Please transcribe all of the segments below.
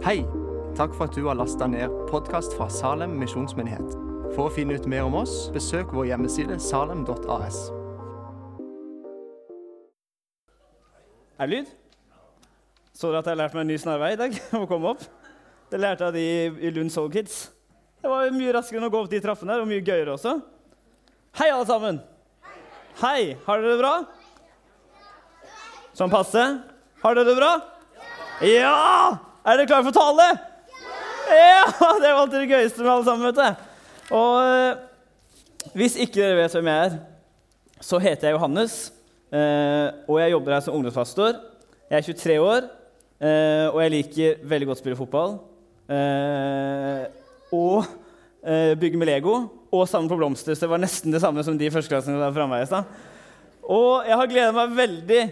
Hei! Takk for at du har lasta ned podkast fra Salem misjonsmyndighet. For å finne ut mer om oss, besøk vår hjemmeside salem.as. Er det lyd? Så dere at jeg har lært meg en ny snarvei i dag? å komme opp? Det lærte jeg de i Lund Soul Kids. Det var mye raskere enn å gå opp de trappene her, og mye gøyere også. Hei, alle sammen! Hei! Har dere det bra? Sånn passe? Har dere det bra? Ja! Er dere klare for tale? Ja! Det er jo alltid det gøyeste med alle sammen, vet du. Og eh, hvis ikke dere vet hvem jeg er, så heter jeg Johannes. eh, og jeg jobber her som ungdomspastor. Jeg er 23 år, eh, og jeg liker veldig godt å spille fotball. Og bygge med Lego og sammen på blomster. Så det var nesten det samme som de førsteklassene der framme i stad. Og jeg har gleda meg veldig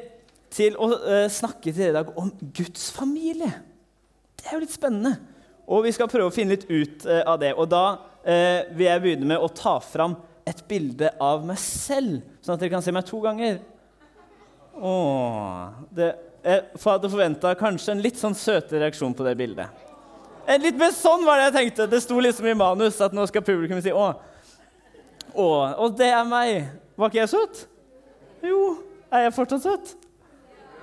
til å snakke til dere i dag om Guds familie. Det er jo litt spennende. Og vi skal prøve å finne litt ut eh, av det. Og da eh, vil jeg begynne med å ta fram et bilde av meg selv, sånn at dere kan se meg to ganger. Åh, det, jeg hadde forventa kanskje en litt sånn søte reaksjon på det bildet. En litt mer sånn var det jeg tenkte. Det sto liksom i manus at nå skal publikum si 'Å, å, og det er meg'. Var ikke jeg søt? Jo, er jeg fortsatt søt?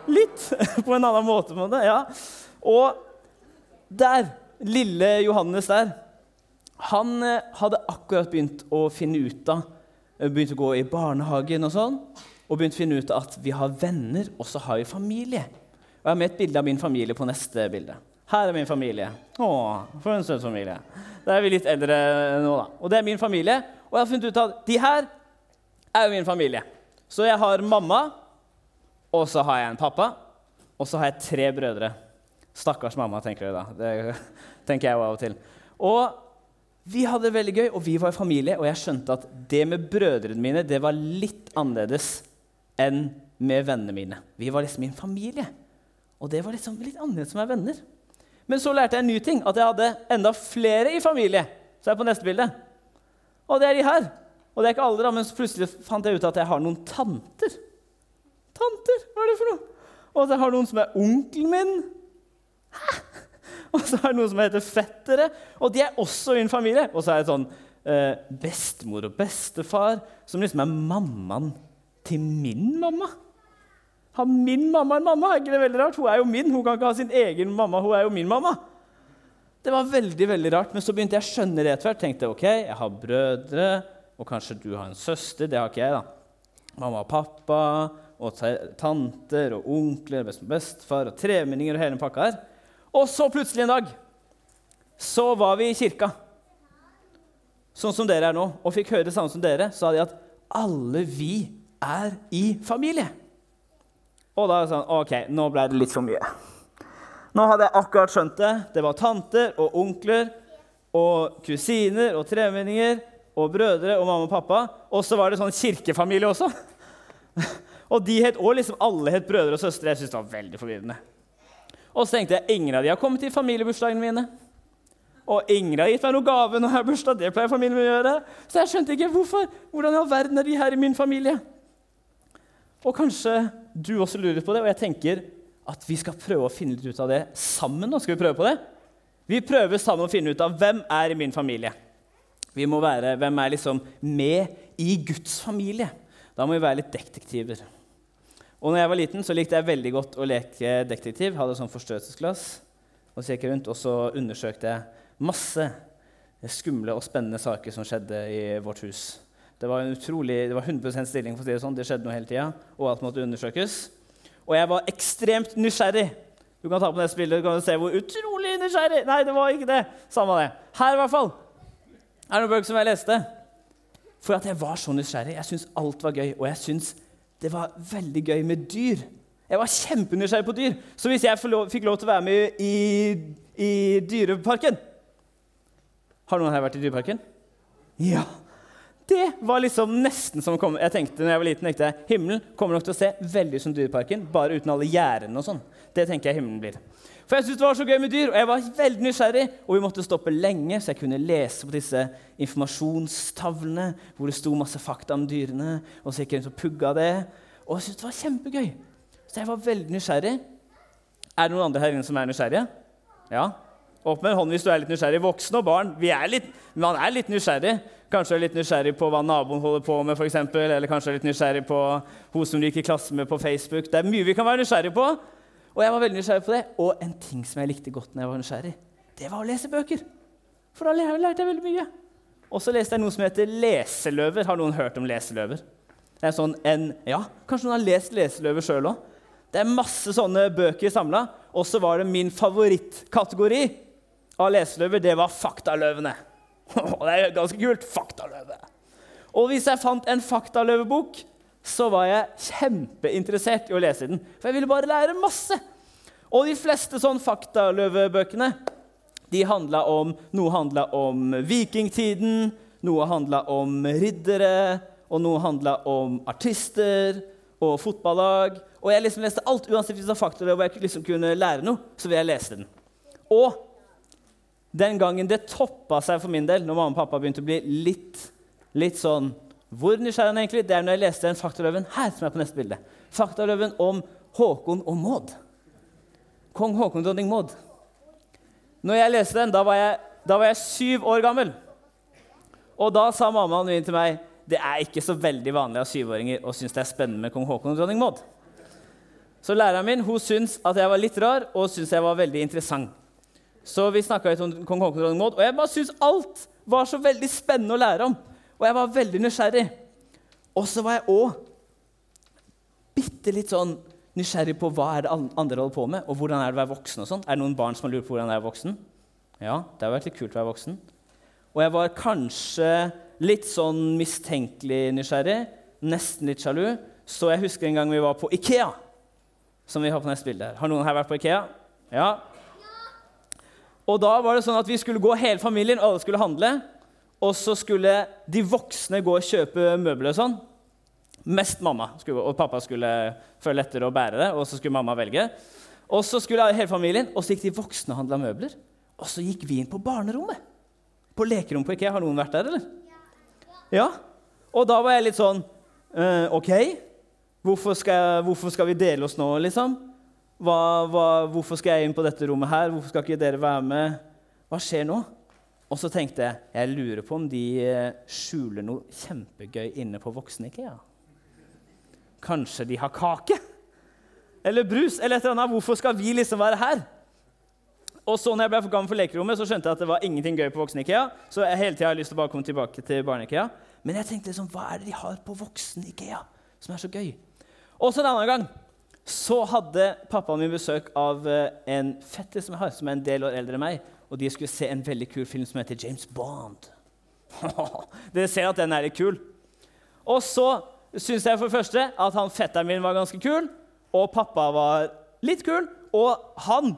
Litt. På en annen måte. på en måte, ja. Og der, lille Johannes der, han eh, hadde akkurat begynt å finne ut av eh, Begynt å gå i barnehagen og sånn. Og begynt å finne ut av at vi har venner, og så har vi familie. Og Jeg har med et bilde av min familie på neste bilde. Her er min familie. Å, for en søt familie. Da er vi litt eldre nå, da. Og det er min familie. Og jeg har funnet ut at de her er jo min familie. Så jeg har mamma, og så har jeg en pappa, og så har jeg tre brødre. Stakkars mamma, tenker dere da. Det tenker jeg jo av og til. Og vi hadde det veldig gøy, og vi var i familie, og jeg skjønte at det med brødrene mine det var litt annerledes enn med vennene mine. Vi var liksom min familie. Og det var liksom litt annerledes som er venner. Men så lærte jeg en ny ting, at jeg hadde enda flere i familie. Så er jeg på neste bilde. Og det er de her. Og det er ikke alle, da, men plutselig fant jeg ut at jeg har noen tanter. Tanter, hva er det for noe? Og at jeg har noen som er onkelen min. Og så er det noen som heter fettere, og de er også i en familie. Og så er det sånn eh, bestemor og bestefar, som liksom er mammaen til min mamma. Har min mamma en mamma? Er ikke det veldig rart? Hun er jo min. Hun kan ikke ha sin egen mamma. Hun er jo min mamma. Det var veldig veldig rart, men så begynte jeg å skjønne det etter hvert. Tenkte ok, jeg har brødre, og kanskje du har en søster. Det har ikke jeg, da. Mamma og pappa og tanter og onkler, bestefar og tremenninger og hele pakka her. Og så plutselig en dag så var vi i kirka, sånn som dere er nå, og fikk høre det samme som dere. sa de at alle vi er i familie. Og da sa han sånn OK, nå ble det litt for mye. Nå hadde jeg akkurat skjønt det. Det var tanter og onkler og kusiner og tremenninger og brødre og mamma og pappa. Og så var det sånn kirkefamilie også. Og de het også liksom alle het brødre og søstre. Jeg synes det var veldig forvirrende. Og så tenkte jeg ingen av de har kommet til familiebursdagene mine. Og ingen har gitt meg noen gave når jeg har bursdag. Det pleier familien å gjøre. Så jeg skjønte ikke hvorfor. Hvordan i all verden er de her i min familie? Og kanskje du også lurer på det, og jeg tenker at vi skal prøve å finne litt ut av det sammen. nå. Skal vi prøve på det? Vi prøver sammen å finne ut av hvem er i min familie. Vi må være, Hvem er liksom med i Guds familie? Da må vi være litt detektiver. Og når jeg var liten, så likte jeg veldig godt å leke detektiv. Hadde sånn forstørrelsesglass. Og så gikk jeg rundt, og så undersøkte jeg masse skumle og spennende saker som skjedde i vårt hus. Det var, utrolig, det var 100 stilling. for å si Det sånn. Det skjedde noe hele tida, og alt måtte undersøkes. Og jeg var ekstremt nysgjerrig. Du kan ta på neste bilde, kan se hvor utrolig nysgjerrig Nei, det var ikke det. Samme det. Her, i hvert fall. Er det noen bøker som jeg leste? For at jeg var så nysgjerrig. Jeg syntes alt var gøy. Og jeg syntes det var veldig gøy med dyr. Jeg var kjempenysgjerrig på dyr. Så hvis jeg fikk lov til å være med i, i Dyreparken Har noen her vært i Dyreparken? Ja. Det var liksom nesten som kom. Jeg tenkte når jeg var liten, tenkte jeg, himmelen kommer nok til å se veldig som Dyreparken, bare uten alle gjerdene og sånn. Det tenker jeg himmelen blir. For jeg syntes det var så gøy med dyr, og jeg var veldig nysgjerrig. Og vi måtte stoppe lenge, så jeg kunne lese på disse informasjonstavlene hvor det sto masse fakta om dyrene. Og så gikk jeg rundt og pugga det. Og jeg syntes det var kjempegøy. Så jeg var veldig nysgjerrig. Er det noen andre her inne som er nysgjerrige? Ja? Opp med en hånd hvis du er litt nysgjerrig. Voksne og barn, er litt, man er litt nysgjerrig. Kanskje er litt nysgjerrig på hva naboen holder på med, for eksempel, eller kanskje litt nysgjerrig på hun som du gikk i klasse med på Facebook. Det er mye vi kan være nysgjerrig på. Og jeg var veldig nysgjerrig på det. Og en ting som jeg likte godt når jeg var nysgjerrig, det var å lese bøker. For da lærte jeg veldig mye. Og så leste jeg noe som heter leseløver. Har noen hørt om leseløver? Det er sånn en, ja, Kanskje noen har lest leseløver sjøl òg? Det er masse sånne bøker samla. Og så var det min favorittkategori av leseløver. Det var faktaløvene. Det er ganske kult. Faktaløve. Og hvis jeg fant en faktaløvebok, så var jeg kjempeinteressert i å lese den. For jeg ville bare lære masse. Og de fleste sånn faktaløvebøkene de om, Noe handla om vikingtiden, noe handla om riddere, og noe handla om artister og fotballag. Og jeg liksom leste alt, uansett hvis det var faktaløv og jeg liksom kunne lære noe. så ville jeg lese den. Og den gangen det toppa seg for min del, når mamma og pappa begynte å bli litt, litt sånn Hvor nysgjerrig han egentlig? Det er når jeg leste den faktaløven her, som er på neste bilde. Faktaløven om Håkon og Maud. Kong Håkon og dronning Maud. Når jeg leste den, da var jeg, da var jeg syv år gammel. Og da sa mammaen min til meg det er ikke så veldig vanlig av syvåringer å synes det er spennende med kong Håkon og dronning Maud. Så læreren min hun syntes at jeg var litt rar og syntes jeg var veldig interessant. Så vi snakka litt om kong Håkon og dronning Maud, og jeg bare syntes alt var så veldig spennende å lære om. Og jeg var veldig nysgjerrig. Og så var jeg òg bitte litt sånn nysgjerrig på hva er det andre holder på med, og hvordan er det å være voksen. og sånn. Er det noen barn som har lurt på hvordan det er voksen? Ja, det har vært litt kult å være voksen. Og jeg var kanskje litt sånn mistenkelig nysgjerrig, nesten litt sjalu. Så jeg husker en gang vi var på Ikea, som vi har på neste bilde. Har noen her vært på Ikea? Ja, og da var det sånn at Vi skulle gå hele familien, alle skulle handle. Og så skulle de voksne gå og kjøpe møbler og sånn. Mest mamma. Skulle, og pappa skulle føle lettere å bære det. Og så skulle mamma velge. Og så skulle hele familien, og så gikk de voksne og handla møbler. Og så gikk vi inn på barnerommet. På lekerommet på IKEA. Har noen vært der, eller? Ja. Og da var jeg litt sånn uh, OK, hvorfor skal, hvorfor skal vi dele oss nå, liksom? Hva, hva, hvorfor skal jeg inn på dette rommet her? Hvorfor skal ikke dere være med? Hva skjer nå? Og så tenkte jeg jeg lurer på om de eh, skjuler noe kjempegøy inne på Voksen-Ikea. Kanskje de har kake? Eller brus? Eller et eller annet. Hvorfor skal vi liksom være her? Og så når jeg ble for gammel for lekerommet, så skjønte jeg at det var ingenting gøy på Voksen-Ikea. Så jeg hele tiden har lyst til å bare komme tilbake til barne-Ikea. Men jeg tenkte liksom, hva er det de har på Voksen-Ikea som er så gøy? Og så en annen gang så hadde pappaen min besøk av eh, en fetter som jeg har, som er en del år eldre enn meg. Og de skulle se en veldig kul film som heter James Bond. Dere ser at den er litt kul. Og så syns jeg for det første at han fetteren min var ganske kul, og pappa var litt kul. Og han,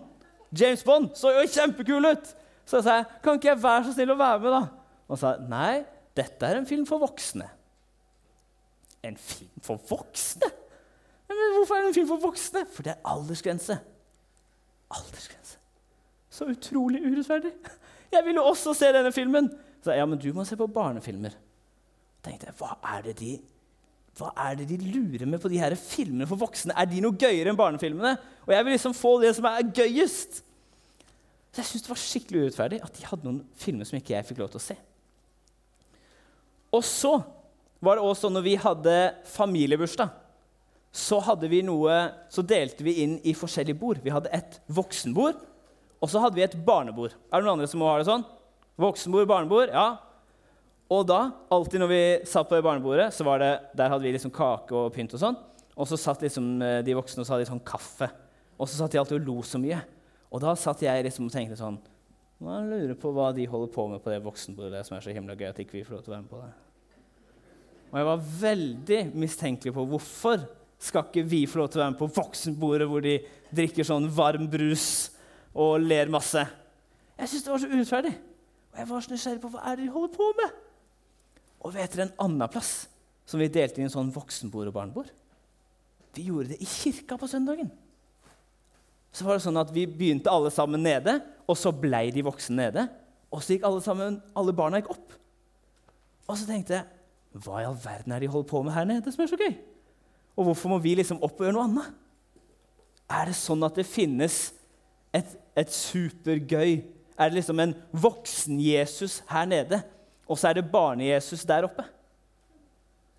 James Bond, så jo kjempekul ut! Så jeg sa kan ikke jeg være så snill å være med, da? Og han sa nei, dette er en film for voksne. En film for voksne? Men hvorfor er det en film for voksne? For det er aldersgrense. Aldersgrense. Så utrolig urettferdig. Jeg ville også se denne filmen. Så ja, men du må se på barnefilmer. tenkte jeg, hva er det de hva er det de lurer med på de her filmene for voksne? Er de noe gøyere enn barnefilmene? Og jeg vil liksom få det som er gøyest. Så jeg syns det var skikkelig urettferdig at de hadde noen filmer som ikke jeg fikk lov til å se. Og så var det også sånn når vi hadde familiebursdag så, noe, så delte vi inn i forskjellige bord. Vi hadde et voksenbord, og så hadde vi et barnebord. Er det noen andre som må ha det sånn? Voksenbord, barnebord, ja. Og da, alltid når vi satt på det barnebordet, så var det, der hadde vi liksom kake og pynt. Og sånn. Og så satt liksom eh, de voksne og så hadde de sånn kaffe. Og så satt de alltid og lo så mye. Og da satt jeg liksom og tenkte sånn nå lurer på hva de holder på med på det voksenbordet som er så himla gøy at ikke vi får lov til å være med på det. Og jeg var veldig mistenkelig på hvorfor skal ikke vi få lov til å være med på voksenbordet hvor de drikker sånn varm brus og ler masse? Jeg syntes det var så urettferdig. Og jeg var så nysgjerrig på hva er det de holder på med. Og vet dere en annen plass som vi delte inn sånn voksenbord og barnebord? Vi gjorde det i kirka på søndagen. Så var det sånn at Vi begynte alle sammen nede, og så blei de voksne nede. Og så gikk alle, sammen, alle barna gikk opp. Og så tenkte jeg hva i all verden er det de holder på med her nede som er så gøy? Og hvorfor må vi liksom opp og gjøre noe annet? Er det sånn at det finnes et, et supergøy er det liksom en voksen-Jesus her nede, og så er det barne-Jesus der oppe.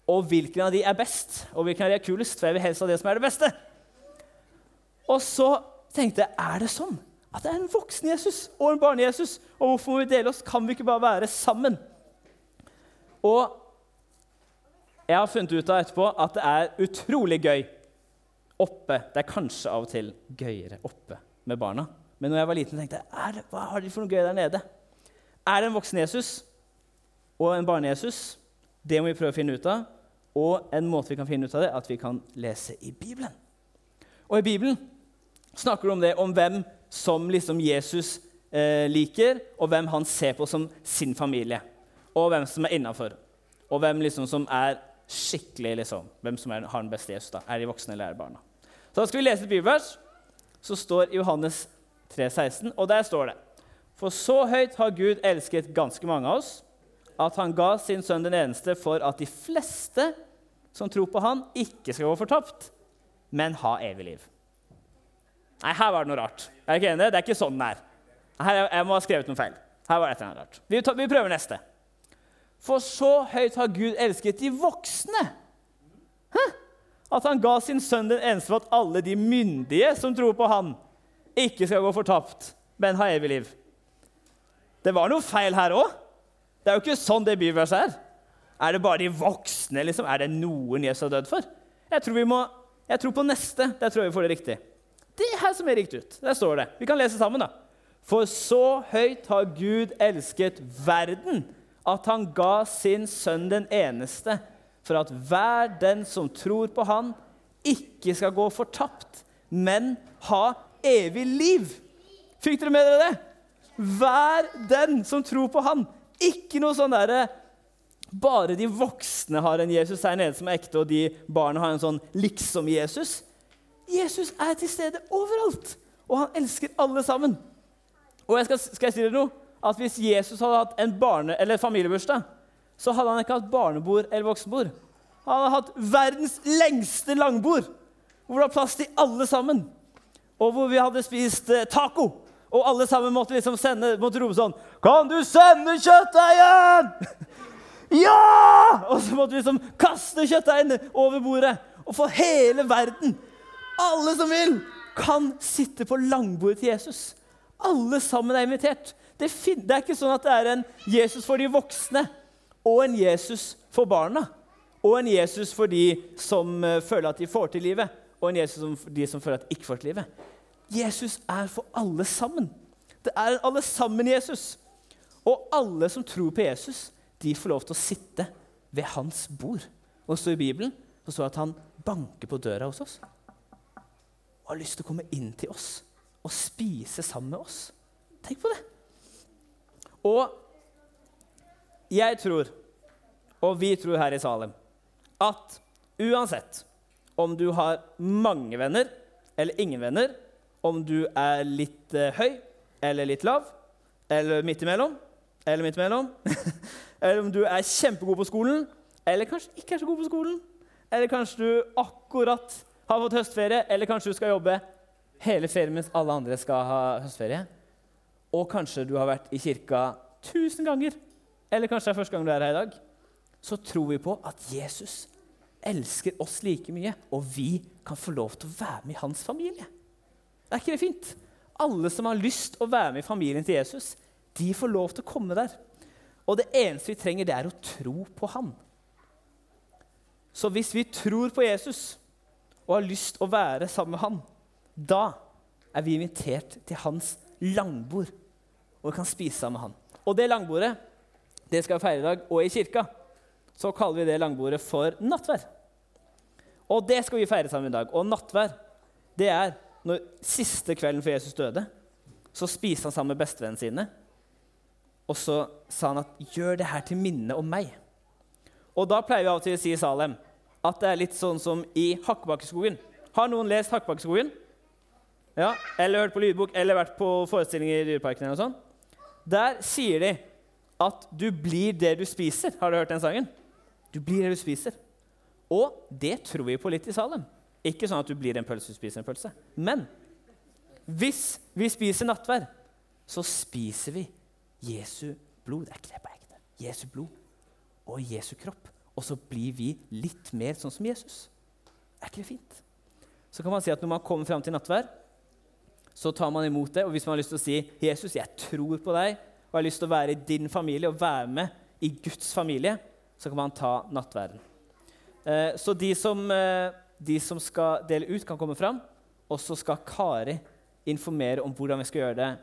Og hvilken av de er best, og hvilken av de er kulest? For jeg vil helst ha det som er det beste. Og så tenkte jeg er det sånn at det er en voksen Jesus og en barne-Jesus? Og hvorfor må vi dele oss? Kan vi ikke bare være sammen? Og jeg har funnet ut av etterpå at det er utrolig gøy oppe. Det er kanskje av og til gøyere oppe med barna. Men når jeg var liten, tenkte jeg hva har de for noe gøy der nede? Er det en voksen Jesus og en barne-Jesus? Det må vi prøve å finne ut av. Og en måte vi kan finne ut av det, er at vi kan lese i Bibelen. Og i Bibelen snakker du om det, om hvem som liksom Jesus eh, liker, og hvem han ser på som sin familie. Og hvem som er innafor. Og hvem liksom som er skikkelig liksom, Hvem som er, har den beste Jesus. da. Er de voksne eller er det barna? Så da skal vi lese et bibelvers som står Johannes 3, 16, og der står det For så høyt har Gud elsket ganske mange av oss, at han ga sin sønn den eneste for at de fleste som tror på han, ikke skal gå fortapt, men ha evig liv. Nei, her var det noe rart. Er dere ikke enig? Det er ikke sånn det er. Her, jeg må ha skrevet noe feil. Her var det rart. Vi, vi prøver neste. For så høyt har Gud elsket de voksne. At han ga sin sønn den eneste for at alle de myndige som tror på han, ikke skal gå fortapt, men ha evig liv. Det var noe feil her òg. Det er jo ikke sånn det bibelverset er. Er det bare de voksne? liksom? Er det noen Jesus har dødd for? Jeg tror, må, jeg tror på neste. Der tror jeg vi får det riktig. Det her som er riktig ut. Der står det. Vi kan lese sammen, da. For så høyt har Gud elsket verden, at han ga sin sønn den eneste, for at hver den som tror på han, ikke skal gå fortapt, men ha evig liv. Fikk dere med dere det? Hver den som tror på han. Ikke noe sånn derre bare de voksne har en Jesus her nede som er ekte, og de barna har en sånn liksom-Jesus. Jesus er til stede overalt, og han elsker alle sammen. Og jeg skal, skal jeg si dere noe? At Hvis Jesus hadde hatt en barne- eller familiebursdag, så hadde han ikke hatt barnebord eller voksenbord. Han hadde hatt verdens lengste langbord, hvor det var plass til alle sammen. Og hvor vi hadde spist eh, taco. Og alle sammen måtte liksom sende, måtte rope sånn Kan du sende kjøttdeigen?! Ja! Og så måtte vi liksom kaste kjøttdeigen over bordet. Og for hele verden, alle som vil, kan sitte på langbordet til Jesus. Alle sammen er invitert. Det, det er ikke sånn at det er en Jesus for de voksne og en Jesus for barna. Og en Jesus for de som uh, føler at de får til livet, og en Jesus for de som føler at de ikke får til livet. Jesus er for alle sammen. Det er en alle sammen-Jesus. Og alle som tror på Jesus, de får lov til å sitte ved hans bord. Og står i Bibelen så står at han banker på døra hos oss og har lyst til å komme inn til oss og spise sammen med oss. Tenk på det. Og jeg tror, og vi tror her i Salem, at uansett om du har mange venner eller ingen venner, om du er litt uh, høy eller litt lav, eller midt imellom, eller midt imellom eller om du er kjempegod på skolen, eller kanskje ikke er så god på skolen. Eller kanskje du akkurat har fått høstferie, eller kanskje du skal jobbe hele ferien mens alle andre skal ha høstferie. Og kanskje du har vært i kirka tusen ganger, eller kanskje det er første gang du er her i dag. Så tror vi på at Jesus elsker oss like mye, og vi kan få lov til å være med i hans familie. Er ikke det fint? Alle som har lyst til å være med i familien til Jesus, de får lov til å komme der. Og det eneste vi trenger, det er å tro på han. Så hvis vi tror på Jesus og har lyst til å være sammen med han, da er vi invitert til hans langbord og vi kan spise sammen med han. Og det langbordet det skal vi feire i dag. Og i kirka så kaller vi det langbordet for nattvær. Og det skal vi feire sammen i dag. Og nattvær det er når siste kvelden før Jesus døde, så spiste han sammen med bestevennene sine. Og så sa han at 'gjør det her til minne om meg'. Og da pleier vi av og til å si i Salem at det er litt sånn som i Hakkebakkeskogen. Har noen lest Hakkebakkeskogen? Ja, Eller hørt på lydbok eller vært på forestillinger i Dyreparken? eller noe sånt? Der sier de at 'du blir det du spiser'. Har du hørt den sangen? Du blir det du spiser. Og det tror vi på litt i Salem. Ikke sånn at du blir en pølse du spiser en pølse. Men hvis vi spiser nattvær, så spiser vi Jesu blod. Det er ikke det på ekte. Jesu blod og Jesu kropp. Og så blir vi litt mer sånn som Jesus. Er ikke det fint? Så kan man si at når man kommer fram til nattverd, så tar man imot det. Og hvis man har lyst til å si 'Jesus, jeg tror på deg', og har lyst til å være i din familie og være med i Guds familie, så kan man ta nattverden. Eh, så de som, eh, de som skal dele ut, kan komme fram. Og så skal Kari informere om hvordan vi skal gjøre det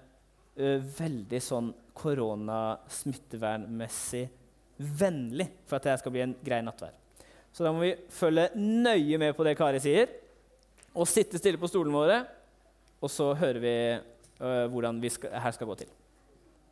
uh, veldig sånn koronasmittevernmessig vennlig for at det skal bli en grei nattverd. Så da må vi følge nøye med på det Kari sier, og sitte stille på stolene våre. Og så hører vi hvordan vi skal, her skal gå til.